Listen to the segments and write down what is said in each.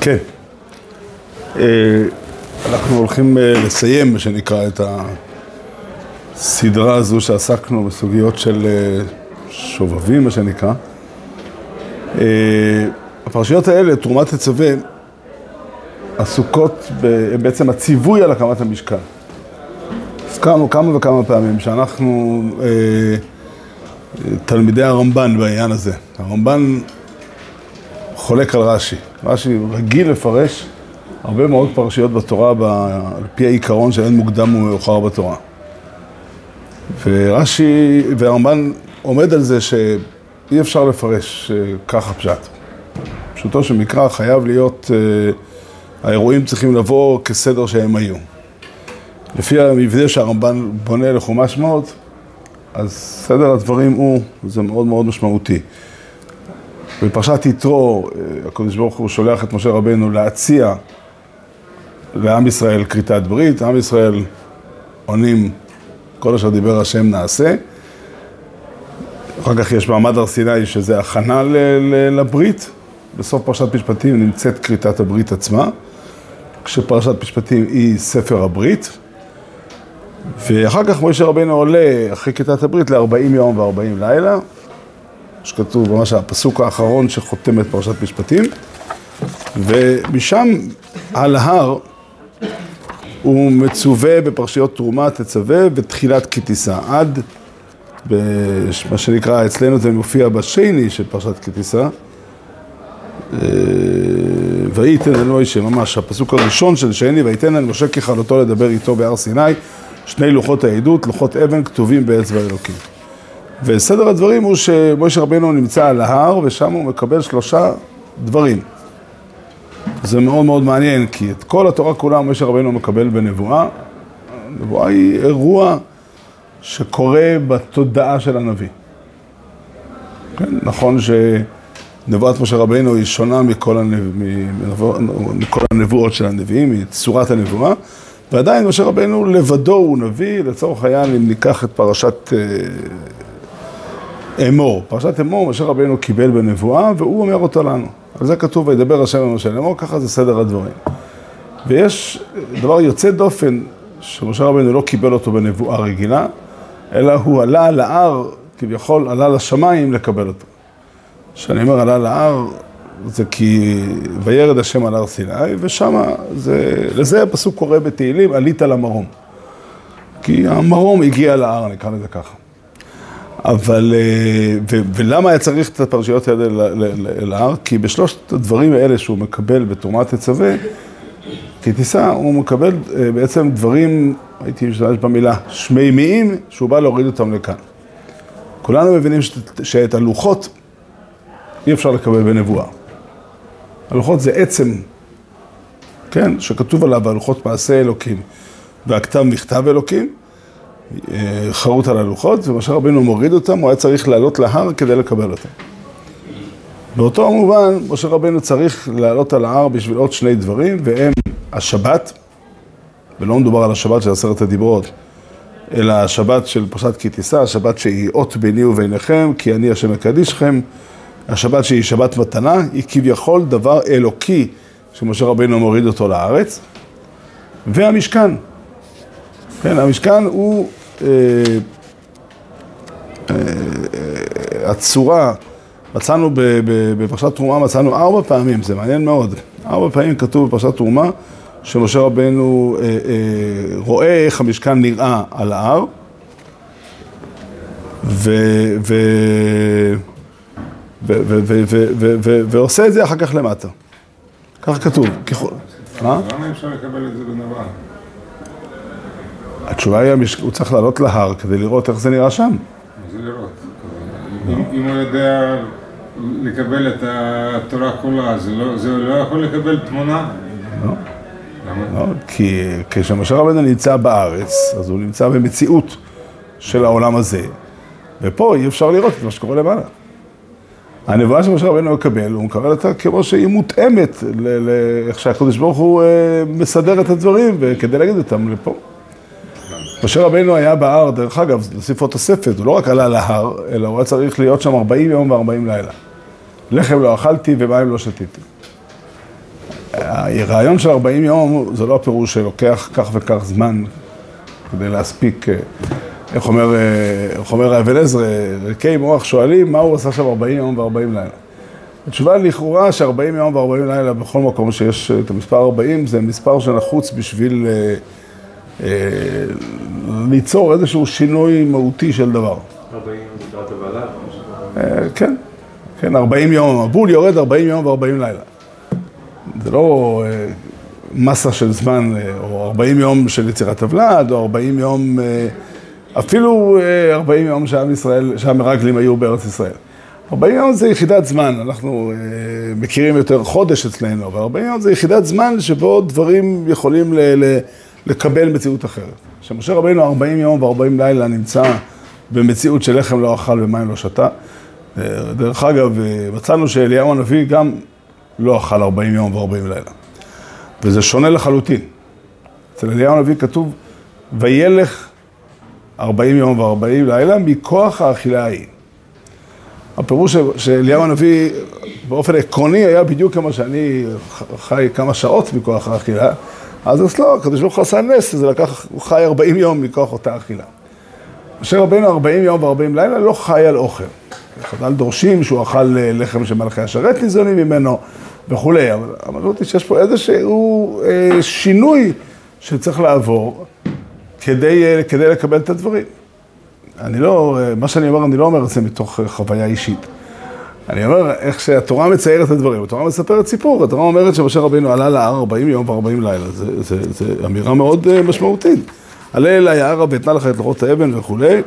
כן. אה, אנחנו הולכים אה, לסיים, מה שנקרא, את הסדרה הזו שעסקנו בסוגיות של אה, שובבים, מה שנקרא. הפרשיות האלה, תרומת תצווה, עסוקות בעצם הציווי על הקמת המשכן. הזכרנו כמה וכמה פעמים שאנחנו תלמידי הרמב"ן בעניין הזה. הרמב"ן חולק על רש"י. רש"י רגיל לפרש הרבה מאוד פרשיות בתורה על פי העיקרון שאין מוקדם ומאוחר בתורה. ורש"י והרמב"ן עומד על זה שאי אפשר לפרש אה, ככה פשט. פשוטו של מקרא חייב להיות, אה, האירועים צריכים לבוא כסדר שהם היו. לפי המבנה שהרמב"ן בונה לחומש שמות, אז סדר הדברים הוא, זה מאוד מאוד משמעותי. בפרשת יתרו, אה, הקדוש ברוך הוא שולח את משה רבנו להציע לעם ישראל כריתת ברית, עם ישראל עונים כל אשר דיבר השם נעשה. אחר כך יש מעמד הר סיני שזה הכנה לברית, בסוף פרשת משפטים נמצאת כריתת הברית עצמה, כשפרשת משפטים היא ספר הברית, ואחר כך משה רבנו עולה אחרי כריתת הברית ל-40 יום ו-40 לילה, שכתוב ממש הפסוק האחרון שחותם את פרשת משפטים, ומשם על ההר הוא מצווה בפרשיות תרומה, תצווה ותחילת כי תישא. עד, מה שנקרא, אצלנו זה מופיע בשני של פרשת כי תישא. אה, וייתן אל מוישה, ממש, הפסוק הראשון של שני, וייתן אל משה ככלותו לדבר איתו בהר סיני, שני לוחות העדות, לוחות אבן כתובים באצבע אלוקים. וסדר הדברים הוא שמשה רבנו נמצא על ההר, ושם הוא מקבל שלושה דברים. זה מאוד מאוד מעניין, כי את כל התורה כולה משה רבנו מקבל בנבואה. נבואה היא אירוע שקורה בתודעה של הנביא. כן, נכון שנבואת משה רבנו היא שונה מכל, הנב... מכל הנבואות של הנביאים, מצורת הנבואה, ועדיין משה רבנו לבדו הוא נביא, לצורך העניין אם ניקח את פרשת אה, אמור. פרשת אמור משה רבנו קיבל בנבואה והוא אומר אותה לנו. על זה כתוב וידבר השם למשה לאמור, ככה זה סדר הדברים. ויש דבר יוצא דופן, שמשה רבנו לא קיבל אותו בנבואה רגילה, אלא הוא עלה להר, כביכול עלה לשמיים לקבל אותו. כשאני אומר עלה להר, זה כי וירד השם על הר סיני, ושם זה, לזה הפסוק קורא בתהילים, עלית למרום. כי המרום הגיע להר, נקרא לזה ככה. אבל, אה, ו, ולמה היה צריך את הפרשיות האלה אל ההר? כי בשלושת הדברים האלה שהוא מקבל בתרומת תצווה, כתיסה, הוא מקבל אה, בעצם דברים, הייתי משתמש במילה, שמימיים, שהוא בא להוריד אותם לכאן. כולנו מבינים שאת, שאת הלוחות אי אפשר לקבל בנבואה. הלוחות זה עצם, כן, שכתוב עליו הלוחות מעשה אלוקים והכתב מכתב אלוקים. חרוט על הלוחות, ומשה רבינו מוריד אותם, הוא היה צריך לעלות להר כדי לקבל אותם. באותו מובן, משה רבינו צריך לעלות על ההר בשביל עוד שני דברים, והם השבת, ולא מדובר על השבת של עשרת הדיברות, אלא השבת של פרשת כי תישא, השבת שהיא אות ביני וביניכם, כי אני השם מקדישכם, השבת שהיא שבת מתנה, היא כביכול דבר אלוקי שמשה רבינו מוריד אותו לארץ, והמשכן. כן, המשכן הוא אה, אה, הצורה, מצאנו בפרשת תרומה, מצאנו ארבע פעמים, זה מעניין מאוד, ארבע פעמים כתוב בפרשת תרומה שמשה רבנו אה, רואה איך המשכן נראה על ההר ועושה את זה אחר כך למטה. ככה כתוב. למה אפשר לקבל את זה בנבעה? התשובה היא, הוא צריך לעלות להר כדי לראות איך זה נראה שם. זה לראות? אם הוא יודע לקבל את התורה כולה, זה לא, לא יכול לקבל תמונה? לא. לא, כי כשמשה רבנו נמצא בארץ, אז הוא נמצא במציאות של העולם הזה, ופה אי אפשר לראות את מה שקורה למעלה. הנבואה שמשה רבנו מקבל, הוא מקבל אותה כמו שהיא מותאמת לאיך שהקדוש ברוך הוא אה, מסדר את הדברים, וכדי להגיד אותם לפה. משה רבינו היה בהר, דרך אגב, נוסיף עוד תוספת, הוא לא רק עלה להר, אלא הוא היה צריך להיות שם 40 יום ו-40 לילה. לחם לא אכלתי ומים לא שתיתי. הרעיון של 40 יום זה לא הפירוש שלוקח כך וכך זמן כדי להספיק, אה, איך אומר, אה, איך אומר האבן עזרא, ריקי מוח שואלים מה הוא עשה שם 40 יום ו-40 לילה. התשובה לכאורה ש-40 יום ו-40 לילה בכל מקום שיש את המספר 40 זה מספר שנחוץ בשביל אה, אה, ליצור איזשהו שינוי מהותי של דבר. 40 לקראת הוועדה? אה, כן, כן, 40 יום, המבול יורד 40 יום ו-40 לילה. זה לא אה, מסה של זמן, אה, או 40 יום של יצירת הוולד, או 40 יום, אפילו אה, 40 יום שעם ישראל, שהמרגלים היו בארץ ישראל. 40 יום זה יחידת זמן, אנחנו מכירים יותר חודש אצלנו, אבל 40 יום זה יחידת זמן שבו דברים יכולים ל- ל- לקבל מציאות אחרת. כשמשה רבינו 40 יום ו-40 לילה נמצא במציאות של לחם לא אכל ומים לא שתה. אה, דרך אגב, אה, מצאנו שאליהו הנביא גם לא אכל 40 יום ו-40 לילה. וזה שונה לחלוטין. אצל אליהו הנביא כתוב, וילך 40 יום ו-40 לילה מכוח האכילה ההיא. הפירוש שאליהו הנביא באופן עקרוני היה בדיוק כמו שאני חי כמה שעות מכוח האכילה, אז אצלו הקדוש ברוך הוא עשה נס, זה לקח, הוא חי 40 יום מכוח אותה אכילה. משה רבינו 40 יום ו-40 לילה לא חי על אוכל. חז"ל דורשים שהוא אכל אה, לחם שמלכי השרת ניזונים ממנו וכולי, אבל המשמעות היא שיש פה איזשהו אה, שינוי שצריך לעבור כדי, אה, כדי לקבל את הדברים. אני לא, אה, מה שאני אומר, אני לא אומר את זה מתוך אה, חוויה אישית. אני אומר איך שהתורה מציירת את הדברים, התורה מספרת סיפור, התורה אומרת שמשה רבינו עלה להר 40 יום ו-40 לילה, זה אמירה מאוד אה, משמעותית. עלה אל היערה ואתנה לך את לוחות האבן וכולי.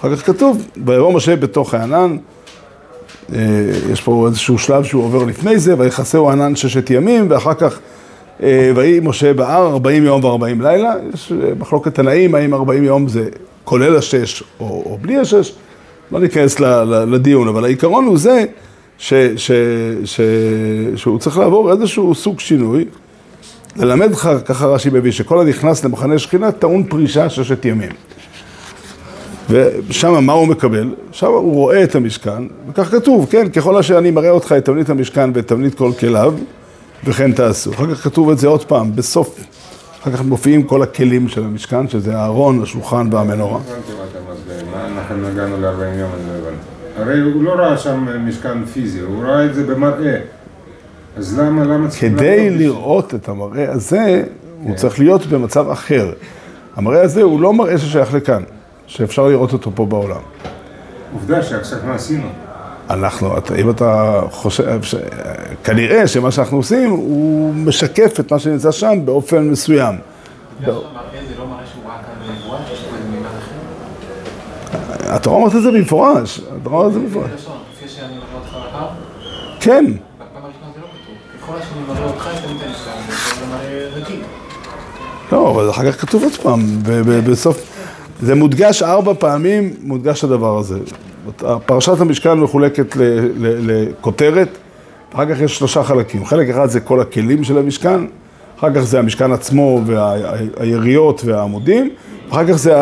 אחר כך כתוב, ויבוא משה בתוך הענן, אה, יש פה איזשהו שלב שהוא עובר לפני זה, ויכסהו הענן ששת ימים, ואחר כך אה, ויהי משה בהר 40 יום ו-40 לילה. יש מחלוקת תנאים, האם 40 יום זה כולל השש או, או בלי השש, לא ניכנס לדיון, אבל העיקרון הוא זה ש, ש, ש, שהוא צריך לעבור איזשהו סוג שינוי. ללמד לך, ככה רש"י מביא, שכל הנכנס למחנה שכינה טעון פרישה ששת ימים. ושם מה הוא מקבל? שם הוא רואה את המשכן, וכך כתוב, כן, ככל אשר אני מראה אותך את תבנית המשכן ואת תבנית כל כליו, וכן תעשו. אחר כך כתוב את זה עוד פעם, בסוף, אחר כך מופיעים כל הכלים של המשכן, שזה הארון, השולחן והמנורה. אנחנו הגענו ל-40 יום, אני לא הבנתי. הרי הוא לא ראה שם משכן פיזי, הוא ראה את זה במראה. אז למה, למה צריכים... כדי לראות את המראה הזה, הוא צריך להיות במצב אחר. המראה הזה הוא לא מראה ששייך לכאן, שאפשר לראות אותו פה בעולם. עובדה שעכשיו מה עשינו? אנחנו, אם אתה חושב, ש... כנראה שמה שאנחנו עושים הוא משקף את מה שנמצא שם באופן מסוים. בגלל שהמראה זה לא מראה שהוא ראה כאן בנבואה, יש פה איזה מימד אחר. התורה אומרת את זה במפורש, התורה אומרת את זה במפורש. כן, לא. לא, אבל אחר כך כתוב עוד פעם, ב- בסוף, זה מודגש ארבע פעמים, מודגש הדבר הזה. פרשת המשכן מחולקת לכותרת, אחר כך יש שלושה חלקים. חלק אחד זה כל הכלים של המשכן, אחר כך זה המשכן עצמו והיריות והעמודים, אחר כך זה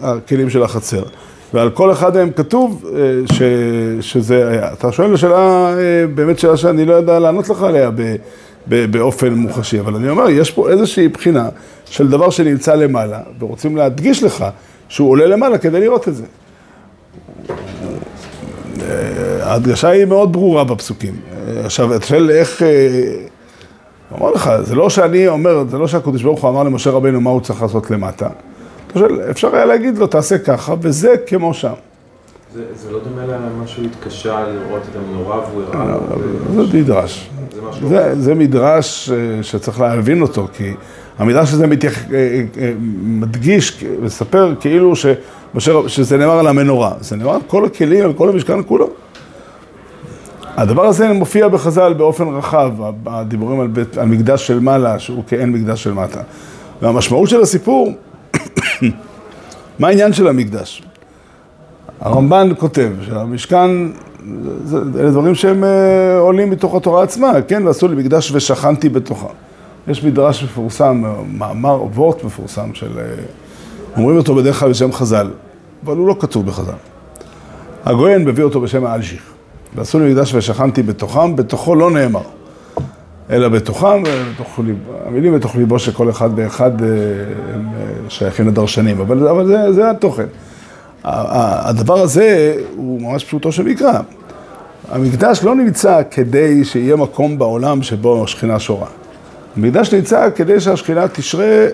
הכלים של החצר. ועל כל אחד מהם כתוב אה, ש, שזה היה. אתה שואל שאלה, אה, באמת שאלה שאני לא יודע לענות לך עליה ב, ב, באופן מוחשי, אבל אני אומר, יש פה איזושהי בחינה של דבר שנמצא למעלה, ורוצים להדגיש לך שהוא עולה למעלה כדי לראות את זה. אה, ההדגשה היא מאוד ברורה בפסוקים. עכשיו, אתה שואל איך... אומר לך, זה לא שאני אומר, זה לא שהקדוש ברוך הוא אמר למשה רבינו מה הוא צריך לעשות למטה. שואל, אפשר היה להגיד לו, תעשה ככה, וזה כמו שם. זה, זה לא דומה למה שהוא התקשה לראות את המנורה והוא הראה לו. זה מדרש. זה זה, זה מדרש אה, שצריך להבין אותו, כי המדרש הזה מתייח, אה, אה, מדגיש, מספר כאילו שמשה, שזה נאמר על המנורה. זה נאמר על כל הכלים, על כל המשכן כולו. הדבר הזה מופיע בחז"ל באופן רחב, הדיבורים על, בית, על מקדש של מעלה, שהוא כאין מקדש של מטה. והמשמעות של הסיפור, מה העניין של המקדש? הרמב"ן כותב שהמשכן, זה, אלה דברים שהם אה, עולים מתוך התורה עצמה, כן, ועשו לי מקדש ושכנתי בתוכה. יש מדרש מפורסם, מאמר וורט מפורסם של, אה, אומרים אותו בדרך כלל בשם חז"ל, אבל הוא לא כתוב בחז"ל. הגויין מביא אותו בשם האלשיך. ועשו לי מקדש ושכנתי בתוכם, בתוכו לא נאמר. אלא בתוכם, בתוך ליב, המילים בתוך ליבו של כל אחד ואחד אה, הם אה, שייכים לדרשנים, אבל, אבל זה, זה התוכן. הדבר הזה הוא ממש פשוטו של מקרא. המקדש לא נמצא כדי שיהיה מקום בעולם שבו השכינה שורה. המקדש נמצא כדי שהשכינה תשרה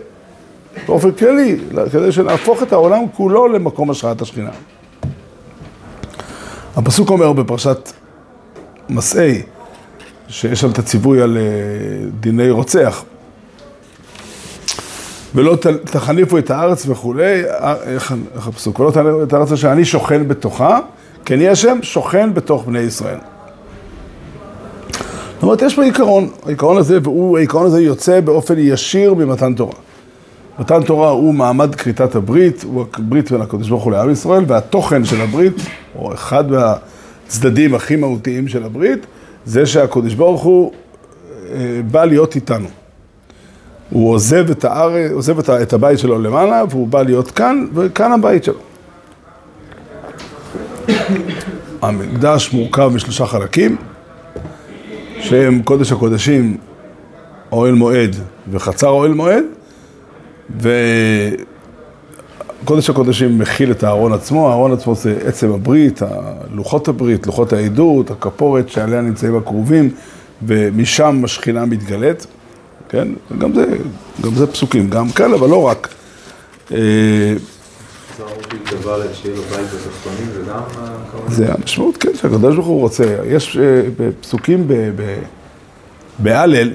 באופן כללי, כדי שנהפוך את העולם כולו למקום השראת השכינה. הפסוק אומר בפרשת מסעי, שיש שם את הציווי על אה, דיני רוצח. ולא תחניפו את הארץ וכולי, אה, איך איך הפסוק? ולא תחניפו את הארץ אשר אני שוכן בתוכה, כי אני השם שוכן בתוך בני ישראל. זאת אומרת, יש פה עיקרון, העיקרון הזה, והוא, העיקרון הזה יוצא באופן ישיר ממתן תורה. מתן תורה הוא מעמד כריתת הברית, הוא הברית בין הקדוש ברוך הוא לעם ישראל, והתוכן של הברית, או אחד מהצדדים הכי מהותיים של הברית, זה שהקדוש ברוך הוא אה, בא להיות איתנו. הוא עוזב את הארץ, עוזב את את הבית שלו למעלה, והוא בא להיות כאן, וכאן הבית שלו. המקדש מורכב משלושה חלקים, שהם קודש הקודשים, אוהל מועד וחצר אוהל מועד, וקודש הקודשים מכיל את הארון עצמו, הארון עצמו זה עצם הברית, לוחות הברית, לוחות העדות, הכפורת שעליה נמצאים הקרובים, ומשם השכינה מתגלית, כן? גם זה, גם זה פסוקים, גם כאן, אבל לא רק. אה, זה המשמעות, כן, שהקדוש ברוך הוא רוצה. יש אה, ב- בהלל,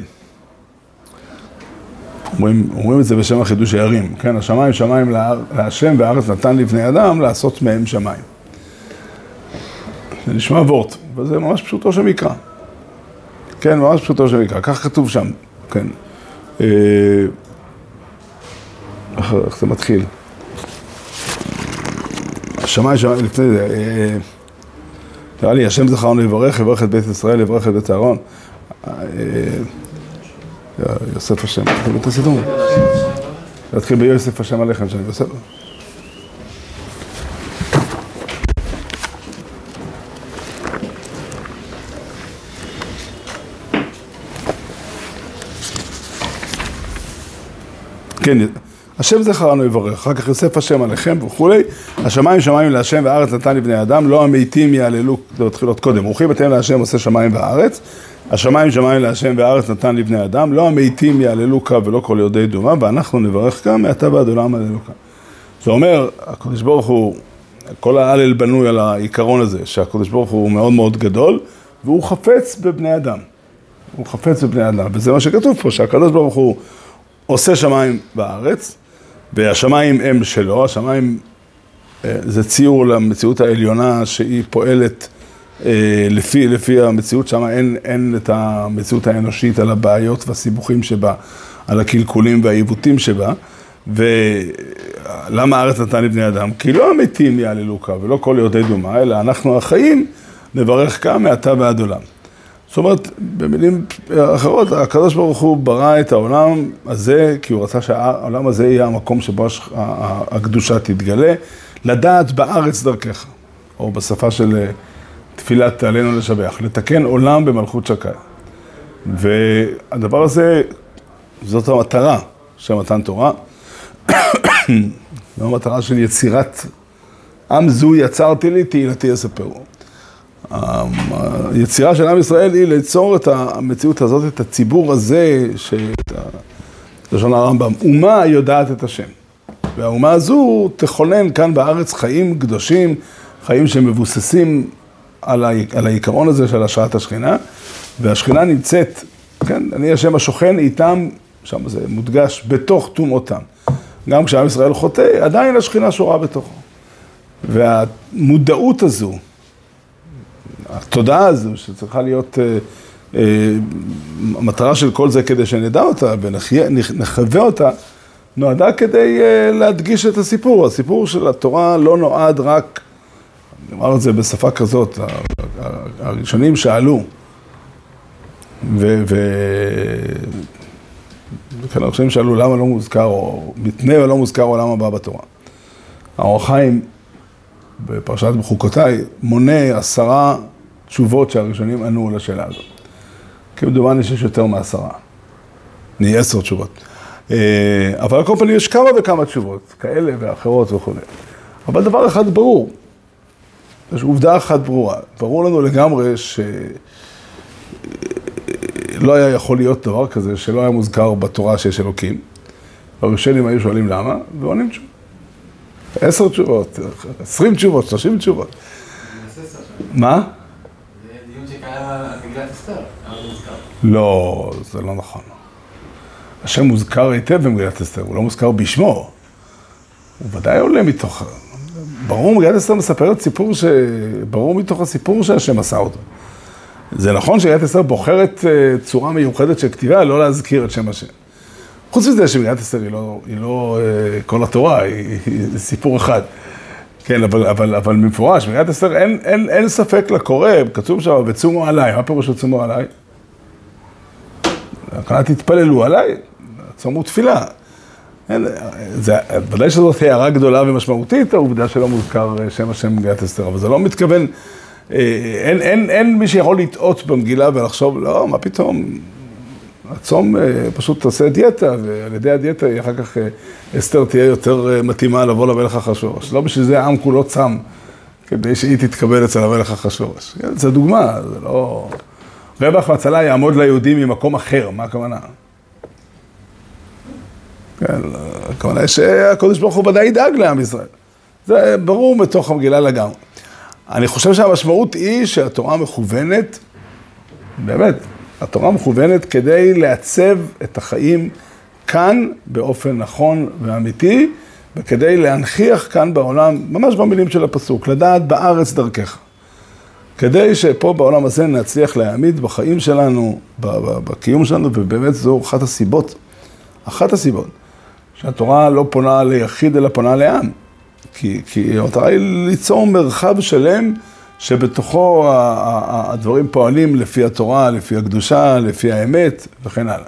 אומרים, אומרים את זה בשם החידוש הערים, כן, השמיים שמיים להשם והארץ נתן לבני אדם לעשות מהם שמיים. זה נשמע וורט, אבל זה ממש פשוטו של מקרא. כן, ממש פשוטו של מקרא, כך כתוב שם, כן. אה, איך זה מתחיל? שמיים שמיים לפני זה, אה, נראה לי, השם זכרנו לברך, יברך את בית ישראל, יברך את בית אהרון. יוסף השם, אתם את הסידור? נתחיל ביוסף השם עליכם, שאני בסדר. כן, השם זכרנו יברך, אחר כך יוסף השם עליכם וכולי, השמיים שמיים להשם והארץ נתן לבני אדם, לא המתים יעללו, זה מתחיל עוד קודם, ברוכים אתם להשם עושה שמיים וארץ, השמיים שמיים להשם והארץ נתן לבני אדם, לא המתים יעללו קו ולא כל יודעי דומה, ואנחנו נברך כאן מעתה ועד עולם עללו כאן. זה אומר, הקדוש ברוך הוא, כל ההלל בנוי על העיקרון הזה, שהקדוש ברוך הוא מאוד מאוד גדול, והוא חפץ בבני אדם. הוא חפץ בבני אדם, וזה מה שכתוב פה, שהקדוש ברוך הוא עושה שמיים בארץ, והשמיים הם שלו, השמיים אה, זה ציור למציאות העליונה שהיא פועלת לפי, לפי המציאות, שם אין, אין את המציאות האנושית על הבעיות והסיבוכים שבה, על הקלקולים והעיוותים שבה. ולמה הארץ נתן לבני אדם? כי לא המתים יעללו קו ולא כל יהודי דומה, אלא אנחנו החיים נברך קם מעתה ועד עולם. זאת אומרת, במילים אחרות, הקדוש ברוך הוא ברא את העולם הזה, כי הוא רצה שהעולם הזה יהיה המקום שבו הקדושה תתגלה, לדעת בארץ דרכך, או בשפה של אה, תפילת עלינו לשבח, לתקן עולם במלכות שקי. והדבר הזה, זאת המטרה של מתן תורה, זו המטרה של יצירת עם זו יצרתי לי, תהילתי יספרו. היצירה של עם ישראל היא ליצור את המציאות הזאת, את הציבור הזה, שאת לשון הרמב"ם, אומה יודעת את השם. והאומה הזו תכונן כאן בארץ חיים קדושים, חיים שמבוססים על, ה, על העיקרון הזה של השראת השכינה, והשכינה נמצאת, כן, אני השם השוכן איתם, שם זה מודגש, בתוך טומאותם. גם כשעם ישראל חוטא, עדיין השכינה שורה בתוכו. והמודעות הזו, התודעה הזו שצריכה להיות אה, אה, המטרה של כל זה כדי שנדע אותה ונחווה אותה, נועדה כדי אה, להדגיש את הסיפור. הסיפור של התורה לא נועד רק, אני אומר את זה בשפה כזאת, הראשונים שאלו, ו... וכן, הראשונים שאלו למה לא מוזכר, או מתנה או לא מוזכר עולם הבא בתורה. האור החיים בפרשת בחוקותיי, מונה עשרה תשובות שהראשונים ענו לשאלה הזאת. כמדומני שיש יותר מעשרה. נהיה עשר תשובות. אה, אבל על כל פנים יש כמה וכמה תשובות, כאלה ואחרות וכו'. אבל דבר אחד ברור, יש עובדה אחת ברורה, ברור לנו לגמרי שלא היה יכול להיות דבר כזה שלא היה מוזכר בתורה שיש אלוקים. הראשונים היו שואלים למה, ועונים תשובה. עשר תשובות, עשרים תשובות, שלושים תשובות. מה? זה דיון שקיים על מגילת אסתר. לא, זה לא נכון. השם מוזכר היטב במגילת אסתר, הוא לא מוזכר בשמו. הוא ודאי עולה מתוך... ברור, מגילת אסתר מספרת סיפור ש... ברור מתוך הסיפור שהשם עשה אותו. זה נכון שמגילת אסתר בוחרת אה, צורה מיוחדת של כתיבה, לא להזכיר את שם השם. חוץ מזה שמגילת אסתר היא לא, היא לא אה, כל התורה, היא, היא זה סיפור אחד. כן, אבל, אבל, אבל במפורש, מגילת אסתר אין, אין, אין ספק לקורא, כתוב שם, וצומו עליי, מה פירוש וצומו עליי? הכוונה תתפללו עליי, צומו תפילה. ודאי שזאת הערה גדולה ומשמעותית, העובדה שלא מוזכר אה, שם השם במגילת אסתר, אבל זה לא מתכוון, אה, אין, אין, אין מי שיכול לטעות במגילה ולחשוב, לא, מה פתאום, הצום אה, פשוט תעשה דיאטה, ועל ידי הדיאטה אחר כך אסתר תהיה יותר מתאימה לבוא למלך אחשוורוש. לא בשביל זה העם כולו צם, כדי שהיא תתקבל אצל המלך אחשוורוש. כן, זו דוגמה, זה לא... רווח והצלה יעמוד ליהודים ממקום אחר, מה הכוונה? כן, הכוונה היא שהקדוש ברוך הוא ודאי ידאג לעם ישראל. זה ברור בתוך המגילה לגמרי. אני חושב שהמשמעות היא שהתורה מכוונת, באמת, התורה מכוונת כדי לעצב את החיים כאן באופן נכון ואמיתי, וכדי להנכיח כאן בעולם, ממש במילים של הפסוק, לדעת בארץ דרכך. כדי שפה בעולם הזה נצליח להעמיד בחיים שלנו, בקיום שלנו, ובאמת זו אחת הסיבות, אחת הסיבות, שהתורה לא פונה ליחיד אלא פונה לעם. כי, כי המטרה היא ליצור מרחב שלם שבתוכו הדברים פועלים לפי התורה, לפי הקדושה, לפי האמת וכן הלאה.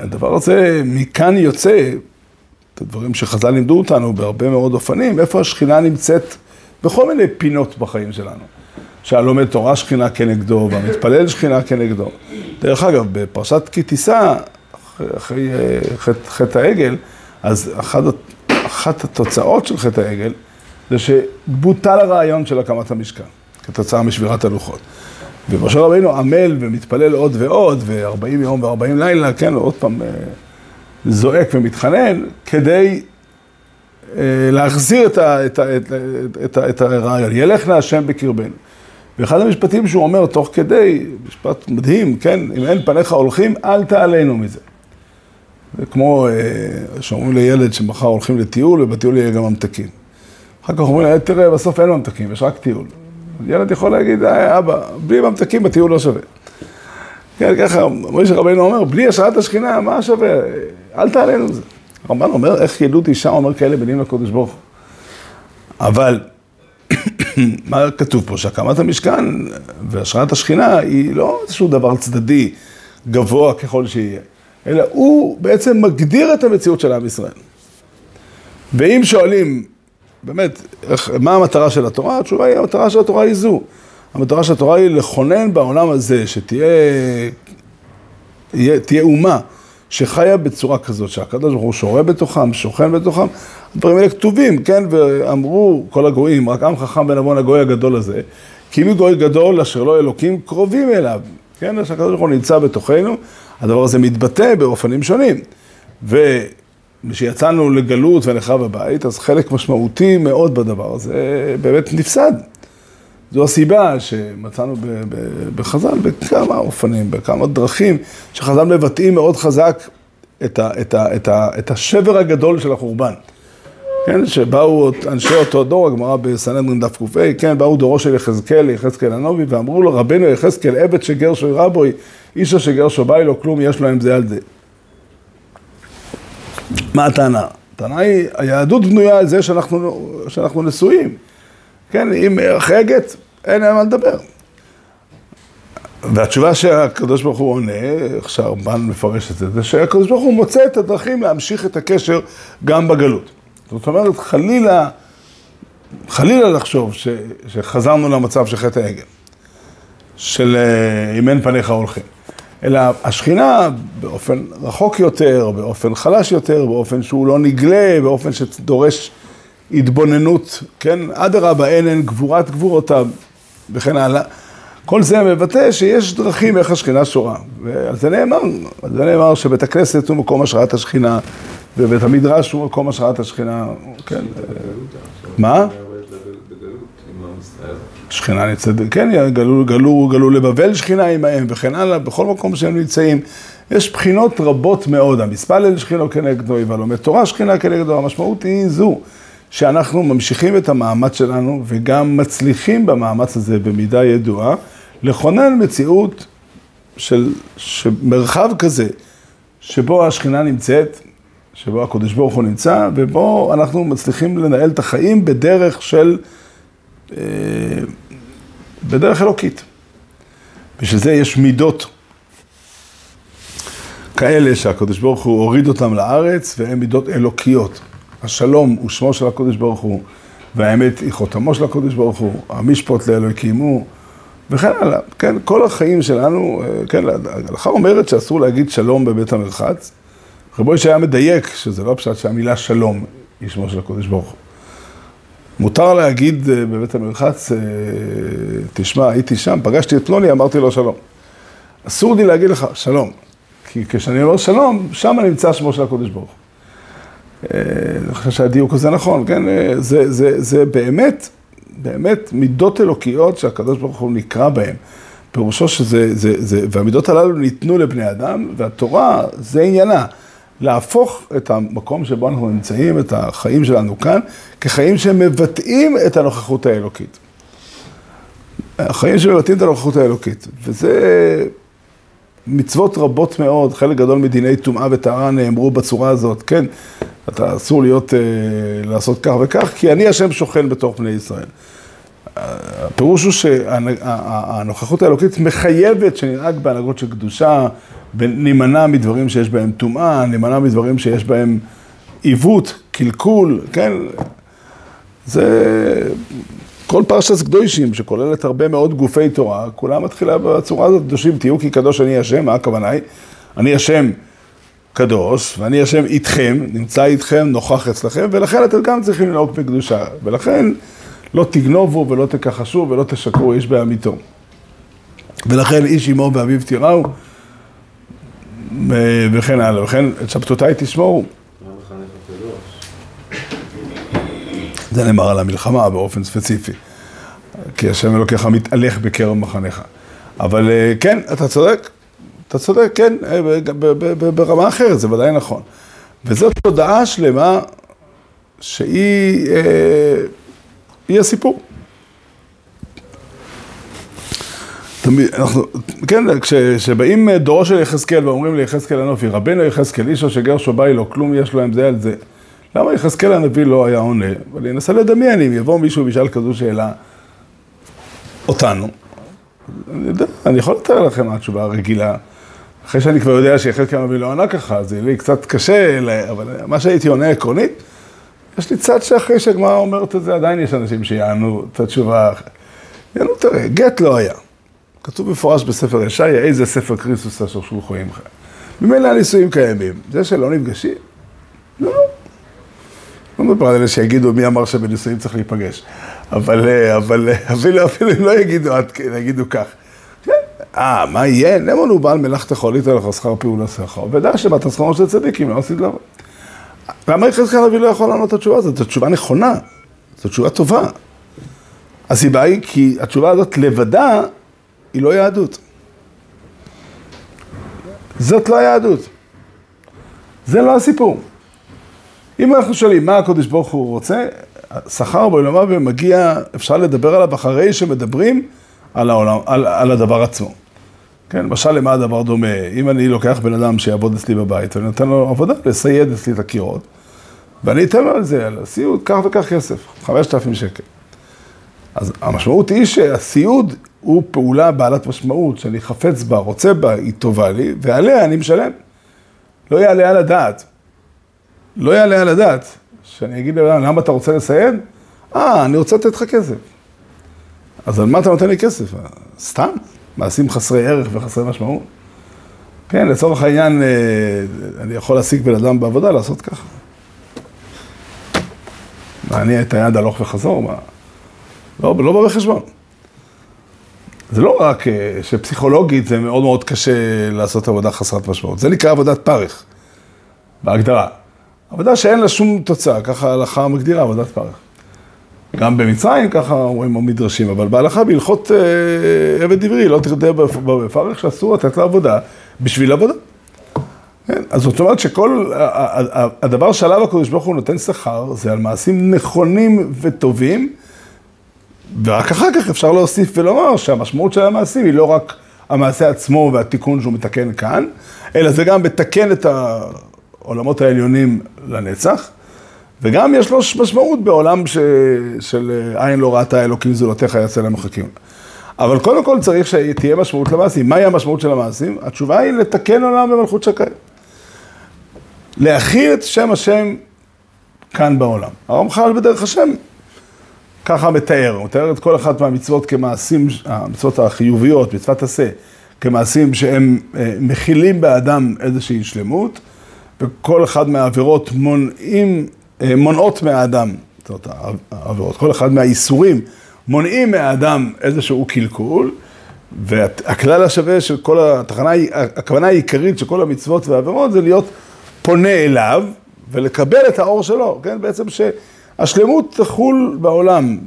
והדבר הזה, מכאן יוצא, את הדברים שחז"ל לימדו אותנו בהרבה מאוד אופנים, איפה השכינה נמצאת בכל מיני פינות בחיים שלנו. שהלומד תורה שכינה כנגדו, והמתפלל שכינה כנגדו. דרך אגב, בפרשת כי תישא, אחרי, אחרי חטא, העגל, אז אחת, אחת התוצאות של חטא העגל זה שבוטל הרעיון של הקמת המשכן, כתוצאה משבירת הלוחות. ומשה רבינו עמל ומתפלל עוד ועוד, ו-40 יום ו-40 לילה, כן, ועוד פעם זועק ומתחנן, כדי להחזיר את, ה, את, ה, את, את, את הרעיון, ילך נא השם בקרבנו. ואחד המשפטים שהוא אומר תוך כדי, משפט מדהים, כן, אם אין פניך הולכים, אל תעלינו מזה. זה כמו שאומרים לילד שמחר הולכים לטיול, ובטיול יהיה גם ממתקים. אחר כך אומרים לילד, תראה, בסוף אין ממתקים, יש רק טיול. ילד יכול להגיד, אבא, בלי ממתקים הטיול לא שווה. כן, ככה, מוישה רבינו אומר, בלי השראת השכינה, מה שווה? אל תעלינו מזה. הרמב"ן אומר, איך ילדות אישה אומר כאלה מילים לקודש ברוך. אבל, מה כתוב פה? שהקמת המשכן והשראת השכינה היא לא איזשהו דבר צדדי, גבוה ככל שיהיה, אלא הוא בעצם מגדיר את המציאות של עם ישראל. ואם שואלים, באמת, איך, מה המטרה של התורה? התשובה היא, המטרה של התורה היא זו. המטרה של התורה היא לכונן בעולם הזה, שתהיה תהיה אומה. שחיה בצורה כזאת, שהקדוש ברוך הוא שורה בתוכם, שוכן בתוכם, הדברים האלה כתובים, כן, ואמרו כל הגויים, רק עם חכם עוון הגוי הגדול הזה, כי מי גוי גדול אשר לא אלוקים קרובים אליו, כן, שהקדוש ברוך הוא נמצא בתוכנו, הדבר הזה מתבטא באופנים שונים. וכשיצאנו לגלות ונחרב הבית, אז חלק משמעותי מאוד בדבר הזה באמת נפסד. זו הסיבה שמצאנו בחז"ל בכמה אופנים, בכמה דרכים, שחז"ל מבטאים מאוד חזק את, ה, את, ה, את, ה, את השבר הגדול של החורבן. כן, שבאו אנשי אותו דור, הגמרא בסנהדרין דף ק"ה, כן, באו דורו של יחזקאל, יחזקאל הנובי, ואמרו לו, רבנו יחזקאל, עבד שגר שוי רבוי, איש שגר שובי לו כלום, יש להם זה על זה. מה הטענה? הטענה היא, היהדות בנויה על זה שאנחנו, שאנחנו נשואים. כן, אם אחרי הגט, אין להם מה לדבר. והתשובה שהקדוש ברוך הוא עונה, איך שהרמב"ן מפרש את זה, זה שהקדוש ברוך הוא מוצא את הדרכים להמשיך את הקשר גם בגלות. זאת אומרת, חלילה, חלילה לחשוב ש, שחזרנו למצב של חטא העגל. של אה, אם אין פניך הולכים. אלא השכינה באופן רחוק יותר, באופן חלש יותר, באופן שהוא לא נגלה, באופן שדורש התבוננות, כן? אדרבה, אין אין גבורת גבורותיו וכן הלאה. כל זה מבטא שיש דרכים איך השכינה שורה. ועל זה נאמר, על זה נאמר שבית הכנסת הוא מקום השראת השכינה, ובית המדרש הוא מקום השראת השכינה, כן. מה? שכינה נמצאת, כן, גלו, גלו, גלו לבבל שכינה עמהם וכן הלאה, בכל מקום שהם נמצאים. יש בחינות רבות מאוד, המספלל שכינו כנגדו, והלומד תורה שכינה כנגדו, המשמעות היא זו, שאנחנו ממשיכים את המאמץ שלנו וגם מצליחים במאמץ הזה במידה ידועה, לכונן מציאות של מרחב כזה, שבו השכינה נמצאת, שבו הקדוש ברוך הוא נמצא, ובו אנחנו מצליחים לנהל את החיים בדרך של... אה, בדרך אלוקית. בשביל זה יש מידות כאלה שהקדוש ברוך הוא הוריד אותם לארץ, והן מידות אלוקיות. השלום הוא שמו של הקדוש ברוך הוא, והאמת היא חותמו של הקדוש ברוך הוא, המשפוט לאלוהים הוא, וכן הלאה. כן, כל החיים שלנו, אה, כן, ההלכה אומרת שאסור להגיד שלום בבית המרחץ. רבו שהיה מדייק, שזה לא פשוט שהמילה שלום היא שמו של הקדוש ברוך הוא. מותר להגיד אה, בבית המרחץ, אה, תשמע, הייתי שם, פגשתי את פלוני, אמרתי לו שלום. אסור לי להגיד לך שלום, כי כשאני אומר שלום, שם נמצא שמו של הקודש ברוך. אה, אני חושב שהדיוק הזה נכון, כן? זה, זה, זה באמת, באמת מידות אלוקיות שהקדוש ברוך הוא נקרא בהן. פירושו שזה, זה, זה, והמידות הללו ניתנו לבני אדם, והתורה זה עניינה. להפוך את המקום שבו אנחנו נמצאים, את החיים שלנו כאן, כחיים שמבטאים את הנוכחות האלוקית. החיים שמבטאים את הנוכחות האלוקית, וזה מצוות רבות מאוד, חלק גדול מדיני טומאה וטהרה נאמרו בצורה הזאת, כן, אתה אסור להיות, אה, לעשות כך וכך, כי אני השם שוכן בתוך בני ישראל. הפירוש הוא שהנוכחות האלוקית מחייבת שננהג בהנהגות של קדושה, ונימנע מדברים שיש בהם טומאה, נימנע מדברים שיש בהם עיוות, קלקול, כן? זה כל פרשת קדושים, שכוללת הרבה מאוד גופי תורה, כולה מתחילה בצורה הזאת, קדושים תהיו כי קדוש אני השם, מה הכוונה היא? אני השם קדוש, ואני השם איתכם, נמצא איתכם, נוכח אצלכם, ולכן אתם גם צריכים לנהוג בקדושה. ולכן לא תגנובו ולא תכחשו ולא תשקרו איש בעמיתו. ולכן איש אמו ואביו תיראו. וכן הלאה, וכן את שבתותיי תשמורו. זה נאמר על המלחמה באופן ספציפי, כי השם אלוקיך מתהלך בקרב מחניך. אבל אה, כן, אתה צודק, אתה צודק, כן, אה, ברמה אחרת, זה ודאי נכון. וזאת תודעה שלמה שהיא אה, הסיפור. תמיד, אנחנו, כן, כשבאים דורו של יחזקאל ואומרים ליחזקאל הנופי, רבנו יחזקאל, איש אשר גר שובי לו, כלום יש לו עם זה על זה. למה יחזקאל הנביא לא היה עונה? אבל אני אנסה לדמיין אם יבוא מישהו וישאל כזו שאלה אותנו. אני יודע, אני יכול לתאר לכם מה התשובה הרגילה. אחרי שאני כבר יודע שיחזקאל הנביא לא ענה ככה, זה לי קצת קשה, אבל מה שהייתי עונה עקרונית, יש לי צד שאחרי שהגמרא אומרת את זה, עדיין יש אנשים שיענו את התשובה. יענו, תראה, גט לא היה. כתוב במפורש בספר ישעיה, איזה ספר קריסוס אשר שלוחו עמך. ממילא הנישואים קיימים. זה שלא נפגשים, לא. לא מדבר על אלה שיגידו מי אמר שבנישואים צריך להיפגש. אבל, אה, אבל אה, אפילו, אפילו אם לא יגידו, יגידו כך. כן. אה, מה יהיה? נאמון הוא בעל מלאכת חולית עליך שכר פעולה שכר. ודע שבת שכרו של צדיקים, לא עשית למה. למה יחזקאל הנביא לא יכול לענות את התשובה הזאת? זו תשובה נכונה, זו תשובה טובה. הסיבה היא כי התשובה הזאת לבדה היא לא יהדות. זאת לא יהדות. זה לא הסיפור. אם אנחנו שואלים מה הקדוש ברוך הוא רוצה, שכר בעולמה ומגיע, אפשר לדבר עליו אחרי שמדברים על, העולם, על, על הדבר עצמו. כן, למשל למה הדבר דומה? אם אני לוקח בן אדם שיעבוד אצלי בבית ואני נותן לו עבודה, לסייד אצלי את הקירות, ואני אתן לו על זה, על הסיעוד, כך וכך כסף, 5,000 שקל. אז המשמעות היא שהסיעוד הוא פעולה בעלת משמעות, שאני חפץ בה, רוצה בה, היא טובה לי, ועליה אני משלם. לא יעלה על הדעת. לא יעלה על הדעת שאני אגיד לבן למה אתה רוצה לסייד? אה, אני רוצה לתת לך כסף. אז על מה אתה נותן לי כסף? סתם? מעשים חסרי ערך וחסרי משמעות. כן, לצורך העניין, אה, אני יכול להשיג בן אדם בעבודה לעשות ככה. להניע את היד הלוך וחזור, מה? לא, לא בא בחשבון. זה לא רק אה, שפסיכולוגית זה מאוד מאוד קשה לעשות עבודה חסרת משמעות, זה נקרא עבודת פרך, בהגדרה. עבודה שאין לה שום תוצאה, ככה ההלכה מגדירה עבודת פרך. גם במצרים ככה אומרים המדרשים, אבל בהלכה בהלכות אה, עבד עברי, לא תרדה בפרך שאסור לתת לעבודה בשביל עבודה. כן? אז זאת אומרת שכל, הדבר שעליו הקדוש ברוך הוא נותן שכר, זה על מעשים נכונים וטובים, ורק אחר כך אפשר להוסיף ולומר שהמשמעות של המעשים היא לא רק המעשה עצמו והתיקון שהוא מתקן כאן, אלא זה גם מתקן את העולמות העליונים לנצח, וגם יש לו משמעות בעולם ש... של עין לא ראתה אלוקים זולתך יצא להם מחכים. אבל קודם כל צריך שתהיה משמעות למעשים. מהי המשמעות של המעשים? התשובה היא לתקן עולם במלכות שקיים. להכיל את שם השם כאן בעולם. הרמח"ל בדרך השם ככה מתאר, הוא מתאר את כל אחת מהמצוות כמעשים, המצוות החיוביות, מצוות עשה, כמעשים שהם אה, מכילים באדם איזושהי שלמות, וכל אחד מהעבירות מונעים, אה, מונעות מהאדם, זאת אומרת, העבירות, כל אחד מהאיסורים מונעים מהאדם איזשהו קלקול, והכלל השווה של כל התחנה, הכוונה העיקרית של כל המצוות והעבירות זה להיות פונה אליו ולקבל את האור שלו, כן? בעצם שהשלמות תחול בעולם,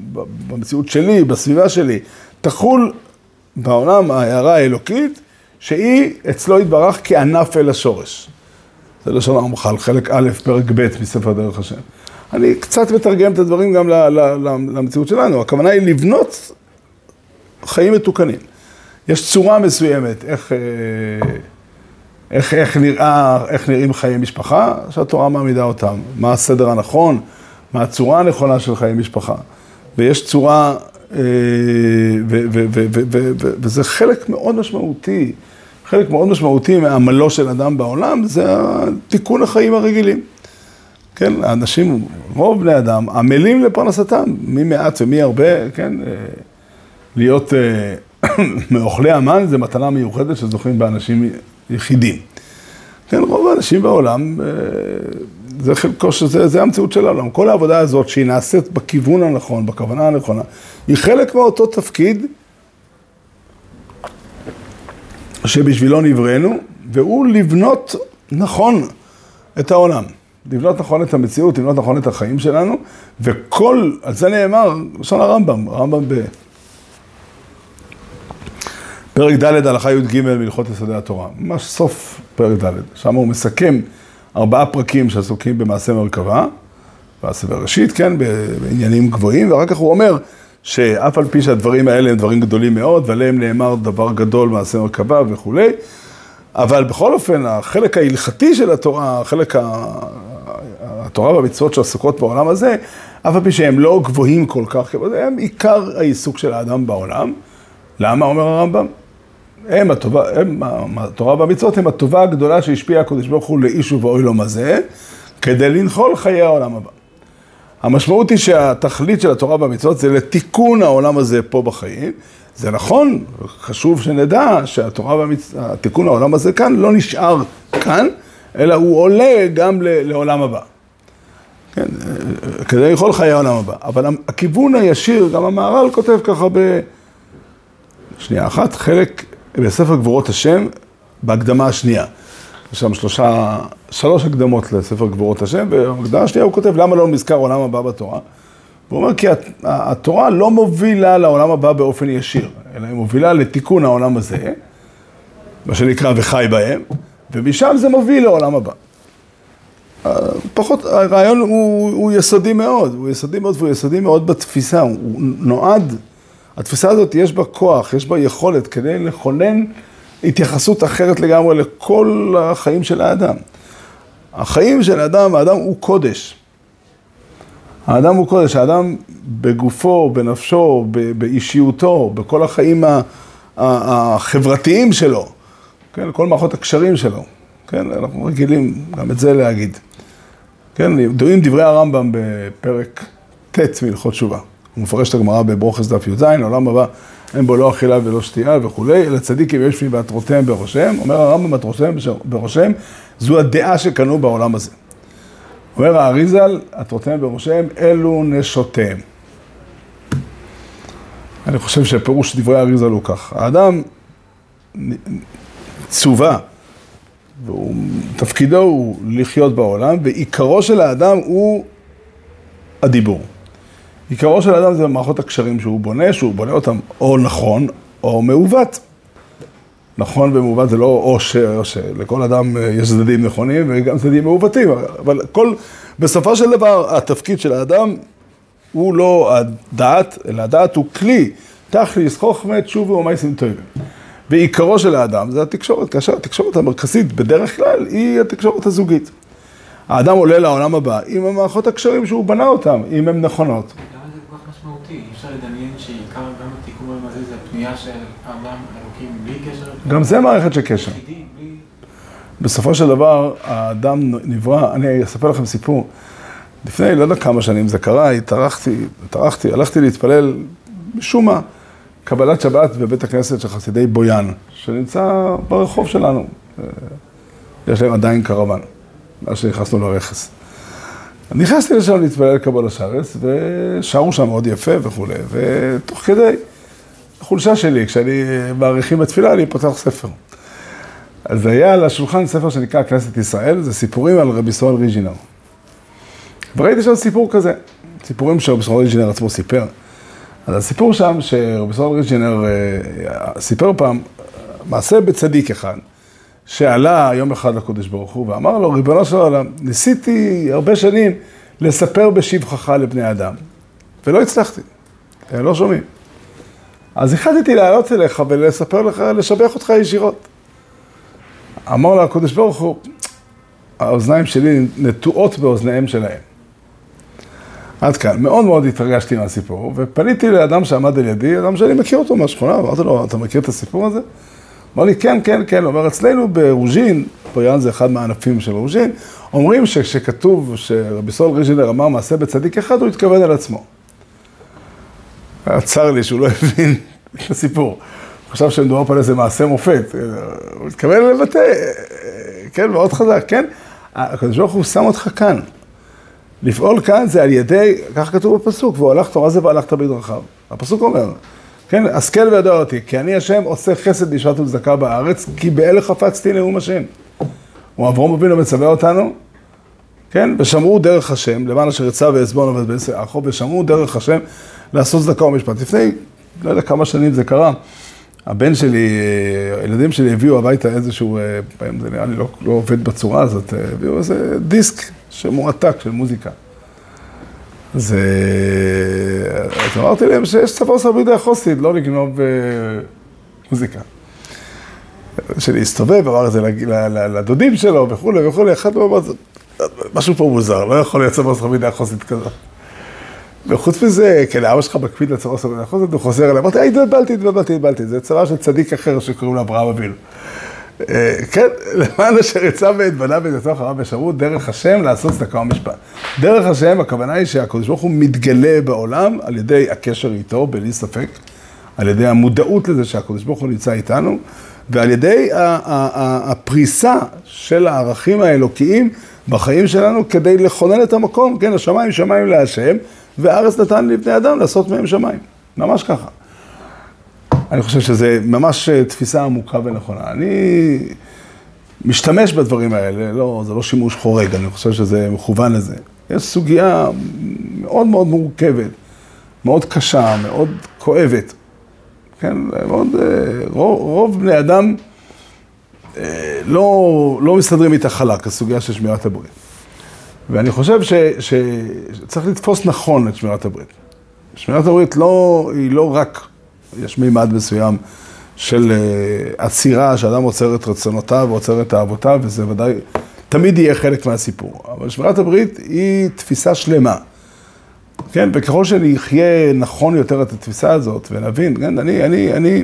במציאות שלי, בסביבה שלי, תחול בעולם ההערה האלוקית, שהיא אצלו יתברך כענף אל השורש. זה לשון הרמח"ל, חלק א', פרק ב' מספר דרך השם. אני קצת מתרגם את הדברים גם למציאות שלנו. הכוונה היא לבנות חיים מתוקנים. יש צורה מסוימת, איך, אה, איך, איך, נראה, איך נראים חיי משפחה, שהתורה מעמידה אותם. מה הסדר הנכון, מה הצורה הנכונה של חיי משפחה. ויש צורה, אה, ו, ו, ו, ו, ו, ו, וזה חלק מאוד משמעותי, חלק מאוד משמעותי מעמלו של אדם בעולם, זה תיקון החיים הרגילים. כן, האנשים, רוב בני אדם, עמלים לפרנסתם, מי מעט ומי הרבה, כן, אה, להיות אה, מאוכלי המן זה מתנה מיוחדת שזוכים באנשים יחידים. כן, רוב האנשים בעולם, אה, זה חלקו שזה, זה המציאות של העולם. כל העבודה הזאת שהיא נעשית בכיוון הנכון, בכוונה הנכונה, היא חלק מאותו תפקיד שבשבילו נבראנו, והוא לבנות נכון את העולם. לבנות נכון את המציאות, לבנות נכון את החיים שלנו, וכל, על זה נאמר, לשון הרמב"ם, הרמב"ם בפרק ד' הלכה י"ג מהלכות יסודי התורה, ממש סוף פרק ד', שם הוא מסכם ארבעה פרקים שעסוקים במעשה מרכבה, מעשה בראשית, כן, בעניינים גבוהים, ואחר כך הוא אומר שאף על פי שהדברים האלה הם דברים גדולים מאוד, ועליהם נאמר דבר גדול, מעשה מרכבה וכולי, אבל בכל אופן, החלק ההלכתי של התורה, החלק התורה והמצוות שעסוקות בעולם הזה, אף על פי שהם לא גבוהים כל כך, הם עיקר העיסוק של האדם בעולם. למה, אומר הרמב"ם? הם הטובה, הם, התורה והמצוות הם הטובה הגדולה שהשפיעה הקדוש ברוך הוא לאיש ובאוי לו מזה, כדי לנחול חיי העולם הבא. המשמעות היא שהתכלית של התורה והמצוות זה לתיקון העולם הזה פה בחיים. זה נכון, חשוב שנדע שהתורה והתיקון העולם הזה כאן לא נשאר כאן, אלא הוא עולה גם לעולם הבא. כן, כדי לאכול חיי העולם הבא. אבל הכיוון הישיר, גם המהר"ל כותב ככה ב... שנייה אחת, חלק בספר גבורות השם, בהקדמה השנייה. יש שם שלושה, שלוש הקדמות לספר גבורות השם, ובהקדמה השנייה הוא כותב למה לא נזכר עולם הבא בתורה. הוא אומר כי התורה לא מובילה לעולם הבא באופן ישיר, אלא היא מובילה לתיקון העולם הזה, מה שנקרא וחי בהם, ומשם זה מוביל לעולם הבא. פחות, הרעיון הוא, הוא יסודי מאוד, הוא יסודי מאוד והוא יסודי מאוד בתפיסה, הוא נועד, התפיסה הזאת יש בה כוח, יש בה יכולת כדי לכונן התייחסות אחרת לגמרי לכל החיים של האדם. החיים של האדם, האדם הוא קודש. האדם הוא קודש, האדם בגופו, בנפשו, באישיותו, בכל החיים החברתיים שלו, כן, כל מערכות הקשרים שלו, כן, אנחנו רגילים גם את זה להגיד. כן, ידועים דברי הרמב"ם בפרק ט' מהלכות תשובה. הוא מפרש את הגמרא בברוכס דף י"ז, העולם הבא, אין בו לא אכילה ולא שתייה וכולי, אלא צדיקים יש מי בעטרותיהם בראשיהם, אומר הרמב"ם בעטרותיהם בראשיהם, זו הדעה שקנו בעולם הזה. אומר האריזל, עטרותיהם בראשיהם, אלו נשותיהם. אני חושב שפירוש דברי האריזל הוא כך, האדם צווה, ותפקידו הוא לחיות בעולם, ועיקרו של האדם הוא הדיבור. עיקרו של האדם זה מערכות הקשרים שהוא בונה, שהוא בונה אותם או נכון או מעוות. נכון ומעוות זה לא או ש... או ש... לכל אדם אה, יש צדדים נכונים וגם צדדים מעוותים, אבל כל, בסופו של דבר התפקיד של האדם הוא לא הדעת, אלא הדעת הוא כלי, תכליס חוכמה תשובו ומייסים טובים. ועיקרו של האדם זה התקשורת, כאשר התקשורת המרכזית בדרך כלל היא התקשורת הזוגית. האדם עולה לעולם הבא עם המערכות הקשרים שהוא בנה אותם, אם הן נכונות. משמעותי? אי אפשר לדמיין שעיקר גם התיקון הזה זה הפנייה של האדם אלוקים בלי קשר? גם זה מערכת של קשר. בסופו של דבר, האדם נברא, אני אספר לכם סיפור. לפני, לא יודע כמה שנים זה קרה, התארחתי, התארחתי, הלכתי להתפלל, משום מה, קבלת שבת בבית הכנסת של חסידי בויאן, שנמצא ברחוב שלנו. יש להם עדיין קרוון, מאז שנכנסנו לרכס. נכנסתי לשם להתפלל קבלת שרס, ושרו שם מאוד יפה וכולי, ותוך כדי, החולשה שלי, כשאני מעריכים בתפילה, אני פותח ספר. אז היה על השולחן ספר שנקרא כנסת ישראל, זה סיפורים על רבי סואל ריג'ינר. וראיתי שם סיפור כזה, סיפורים שרבי סואל ריג'ינר עצמו סיפר. אז הסיפור שם, שרבי סואל ריג'ינר אה, סיפר פעם, מעשה בצדיק אחד, שעלה יום אחד לקודש ברוך הוא ואמר לו, ריבונו של העולם, ניסיתי הרבה שנים לספר בשבחך לבני אדם, ולא הצלחתי, הם לא שומעים. אז החלטתי לעלות אליך ולספר לך, לשבח אותך ישירות. אמר לו הקדוש ברוך הוא, האוזניים שלי נטועות באוזניהם שלהם. עד כאן. מאוד מאוד התרגשתי מהסיפור, ופניתי לאדם שעמד על ידי, אדם שאני מכיר אותו מהשכונה, אמרתי לו, אתה מכיר את הסיפור הזה? אמר לי, כן, כן, כן. הוא אומר, אצלנו ברוז'ין, פויאן זה אחד מהענפים של רוז'ין, אומרים שכשכתוב שרבי סול ריז'ינר אמר מעשה בצדיק אחד, הוא התכוון על עצמו. צר לי שהוא לא הבין את הסיפור. הוא חשב שמדובר פה על איזה מעשה מופת. הוא התכוון לבטא, כן, מאוד חזק, כן? הקדוש ברוך הוא שם אותך כאן. לפעול כאן זה על ידי, כך כתוב בפסוק, והוא הלכת, מה זה והלכת בדרכיו? הפסוק אומר, כן, השכל וידע אותי, כי אני השם עושה חסד בישרת וצדקה בארץ, כי באלה חפצתי נאום השם. הוא אברום אבינו מצווה אותנו, כן, ושמרו דרך השם, למען אשר יצא ועזבון בעשר אחו, ושמרו דרך השם לעשות צדקה ומשפט. לפני, לא יודע כמה שנים זה קרה, הבן שלי, הילדים שלי הביאו הביתה איזשהו, זה נראה לי לא, לא עובד בצורה הזאת, הביאו איזה דיסק שמועתק של מוזיקה. אז, אמרתי להם שיש צבא עושה בידי החוסית, לא לגנוב מוזיקה. שלי הסתובב, אמר את זה לדודים שלו וכולי וכולי, אחד לא אמר, משהו פה מוזר, לא יכול להיות צבא עושה בידי החוסית כזאת. וחוץ מזה, כן, אבא שלך מקפיד לצבא עושה בידי החוסית, הוא חוזר אליי, אמרתי, התבלבלתי, התבלבלתי, התבלבלתי, זה צבא של צדיק אחר שקוראים לו אברהם אבינו. כן, למען אשר יצא ואת בניו ואת יצא אחריו ושמרו דרך השם לעשות צדקה ומשפט. דרך השם, הכוונה היא שהקדוש ברוך הוא מתגלה בעולם על ידי הקשר איתו, בלי ספק, על ידי המודעות לזה שהקדוש ברוך הוא נמצא איתנו, ועל ידי הפריסה של הערכים האלוקיים בחיים שלנו כדי לכונן את המקום, כן, השמיים שמיים להשם, והארץ נתן לבני אדם לעשות מהם שמיים. ממש ככה. אני חושב שזה ממש תפיסה עמוקה ונכונה. אני משתמש בדברים האלה, לא, זה לא שימוש חורג, אני חושב שזה מכוון לזה. יש סוגיה מאוד מאוד מורכבת, מאוד קשה, מאוד כואבת. כן, מאוד, רוב, רוב בני אדם לא, לא מסתדרים איתה חלק, הסוגיה של שמירת הברית. ואני חושב ש, שצריך לתפוס נכון את שמירת הברית. שמירת הברית לא, היא לא רק יש מימד מסוים של עצירה, שאדם עוצר את רצונותיו ועוצר את אהבותיו, וזה ודאי תמיד יהיה חלק מהסיפור. אבל שמירת הברית היא תפיסה שלמה. כן, וככל שנחיה נכון יותר את התפיסה הזאת, ונבין, כן, אני, אני, אני,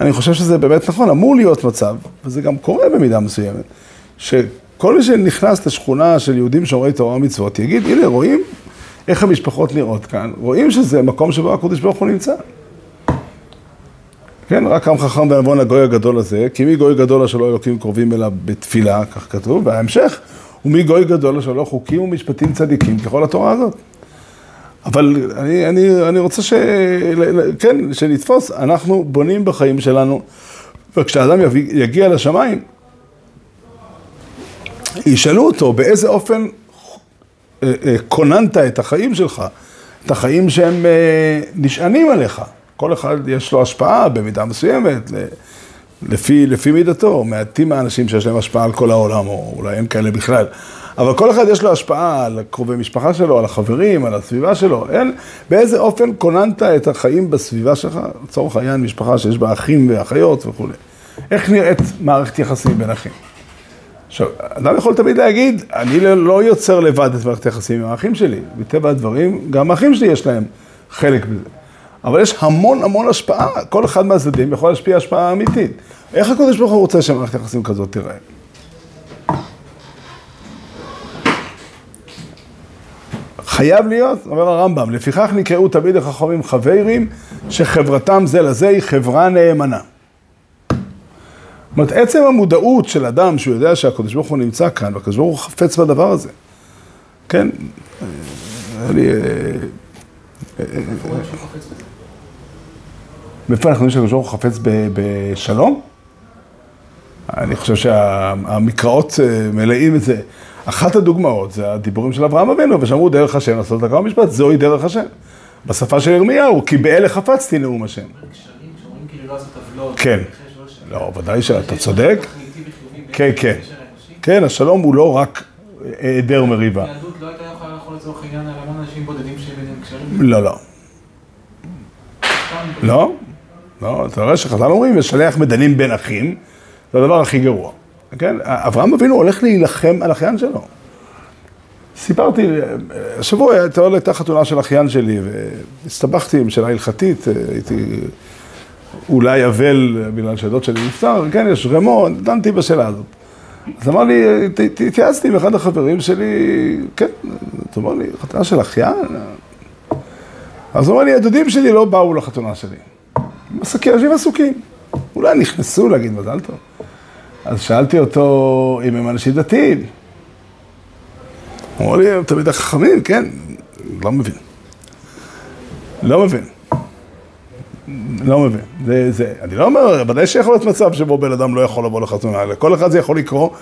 אני חושב שזה באמת נכון, אמור להיות מצב, וזה גם קורה במידה מסוימת, שכל מי שנכנס לשכונה של יהודים שומרי תורה ומצוות, יגיד, הנה, רואים איך המשפחות נראות כאן, רואים שזה מקום שבו הקדוש ברוך הוא נמצא. כן, רק עם חכם ועוון הגוי הגדול הזה, כי מי גוי גדול אשר לא אלוקים קרובים אליו בתפילה, כך כתוב, וההמשך, ומי גוי גדול אשר לא חוקים ומשפטים צדיקים ככל התורה הזאת. אבל אני, אני, אני רוצה ש... כן, שנתפוס, אנחנו בונים בחיים שלנו, וכשאדם יגיע לשמיים, ישאלו אותו באיזה אופן אה, אה, כוננת את החיים שלך, את החיים שהם אה, נשענים עליך. כל אחד יש לו השפעה במידה מסוימת, לפי, לפי מידתו. מעטים האנשים שיש להם השפעה על כל העולם, או אולי אין כאלה בכלל. אבל כל אחד יש לו השפעה על קרובי משפחה שלו, על החברים, על הסביבה שלו. אין, באיזה אופן כוננת את החיים בסביבה שלך, לצורך העניין משפחה שיש בה אחים ואחיות וכולי. איך נראית מערכת יחסים בין אחים? עכשיו, אדם יכול תמיד להגיד, אני לא, לא יוצר לבד את מערכת היחסים עם האחים שלי. מטבע הדברים, גם האחים שלי יש להם חלק בזה. אבל יש המון המון השפעה, כל אחד מהצדדים יכול להשפיע השפעה אמיתית. איך הקדוש ברוך הוא רוצה שמערכת יחסים כזאת תיראה? חייב להיות, אומר הרמב"ם, לפיכך נקראו תמיד החכמים חברים, שחברתם זה לזה היא חברה נאמנה. זאת אומרת, עצם המודעות של אדם שהוא יודע שהקדוש ברוך הוא נמצא כאן, והקדוש ברוך הוא חפץ בדבר הזה. כן, אני... מאיפה אנחנו יודעים שהקדוש ברוך הוא חפץ בשלום? אני חושב שהמקראות אה, מלאים את זה. אחת הדוגמאות זה הדיבורים של אברהם אבינו, ושאמרו דרך השם לעשות את הקרב המשפט, זוהי דרך השם. בשפה של ירמיהו, כי באלה חפצתי נאום השם. כאילו לא כן. לא, ודאי שאתה צודק. כן, כן. כן, השלום הוא לא רק היעדר מריבה. היהדות לא הייתה יכולה לאכול לצורך העניין על המון אנשים בודדים שביניהם קשרים? לא, לא. לא, לא, אתה רואה שחז"ל אומרים, לשלח מדנים בין אחים, זה הדבר הכי גרוע. כן? אברהם אבינו הולך להילחם על אחיין שלו. סיפרתי, השבוע הייתה חתונה של אחיין שלי, והסתבכתי עם שאלה הלכתית, הייתי אולי אבל בגלל שהדוד שלי נפטר, כן, יש רמו, דנתי בשאלה הזאת. אז אמר לי, התייעצתי עם אחד החברים שלי, כן, אתה אומר לי, חתונה של אחיין? אז הוא אמר לי, הדודים שלי לא באו לחתונה שלי. עסקים, אנשים עסוקים. אולי נכנסו להגיד מזל טוב. אז שאלתי אותו אם הם אנשים דתיים. הוא אמר לי, הם תמיד החכמים, כן, לא מבין. לא מבין. לא מבין. זה, זה, אני לא אומר, ודאי שיכול להיות מצב שבו בן אדם לא יכול לבוא לחתונה, לכל אחד זה יכול לקרות,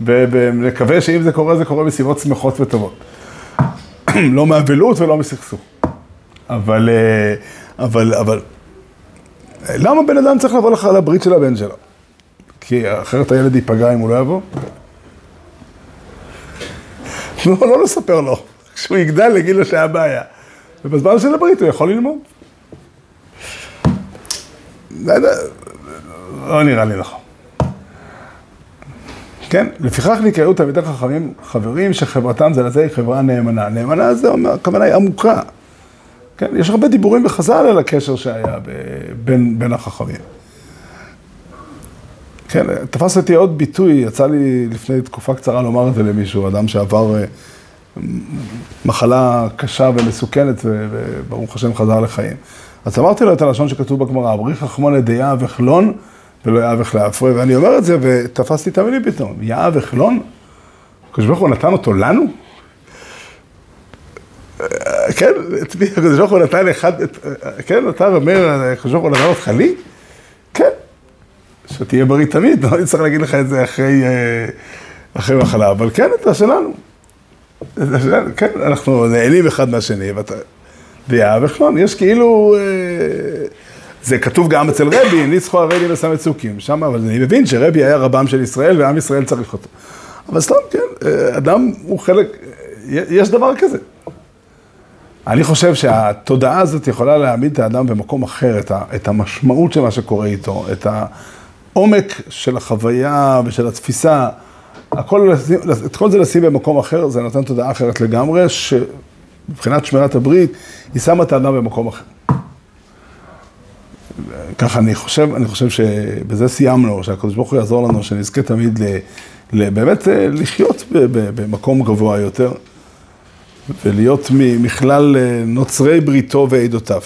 ונקווה שאם זה קורה, זה קורה מסיבות שמחות וטובות. לא מאבלות ולא מסכסוך. אבל, אה, אבל, אבל, למה בן אדם צריך לבוא לך לברית של הבן שלו? כי אחרת הילד ייפגע אם הוא לא יבוא? לא, לא לספר לו. כשהוא יגדל, יגיד לו שהיה בעיה. ובזמן של הברית הוא יכול ללמוד. לא נראה לי נכון. כן, לפיכך נקראו תלמידי חכמים חברים שחברתם זה לזה היא חברה נאמנה. נאמנה זה אומר, הכוונה היא עמוקה. כן, יש הרבה דיבורים בחז"ל על הקשר שהיה בין, בין החכמים. כן, תפס אותי עוד ביטוי, יצא לי לפני תקופה קצרה לומר את זה למישהו, אדם שעבר אה, מחלה קשה ומסוכנת, וברוך השם חזר לחיים. אז אמרתי לו את הלשון שכתוב בגמרא, אבריך חכמון לדיה וחלון ולא יאבך לאפרי, ואני אומר את זה ותפסתי את המילים פתאום, יאה וחלון? הקדוש ברוך הוא נתן אותו לנו? כן, את מי הקדוש ברוך הוא נתן אחד, כן, אתה אומר, הקדוש ברוך הוא נתן אותך לי? כן, שתהיה בריא תמיד, לא צריך להגיד לך את זה אחרי, אחרי מחלה, אבל כן, אתה שלנו. כן, אנחנו נהנים אחד מהשני, ואתה... דעה וחלון, יש כאילו, זה כתוב גם אצל רבי, ניצחו הרבי לסמי צוקים, שם, אבל אני מבין שרבי היה רבם של ישראל ועם ישראל צריך אותו. אבל סתם, כן, אדם הוא חלק, יש דבר כזה. אני חושב שהתודעה הזאת יכולה להעמיד את האדם במקום אחר, את המשמעות של מה שקורה איתו, את העומק של החוויה ושל התפיסה, הכל, את כל זה לשים במקום אחר, זה נותן תודעה אחרת לגמרי, שמבחינת שמירת הברית, היא שמה את האדם במקום אחר. ככה אני חושב, אני חושב שבזה סיימנו, שהקדוש ברוך הוא יעזור לנו, שנזכה תמיד ל, ל, באמת אה, לחיות במקום גבוה יותר, ולהיות מכלל אה, נוצרי בריתו ועדותיו.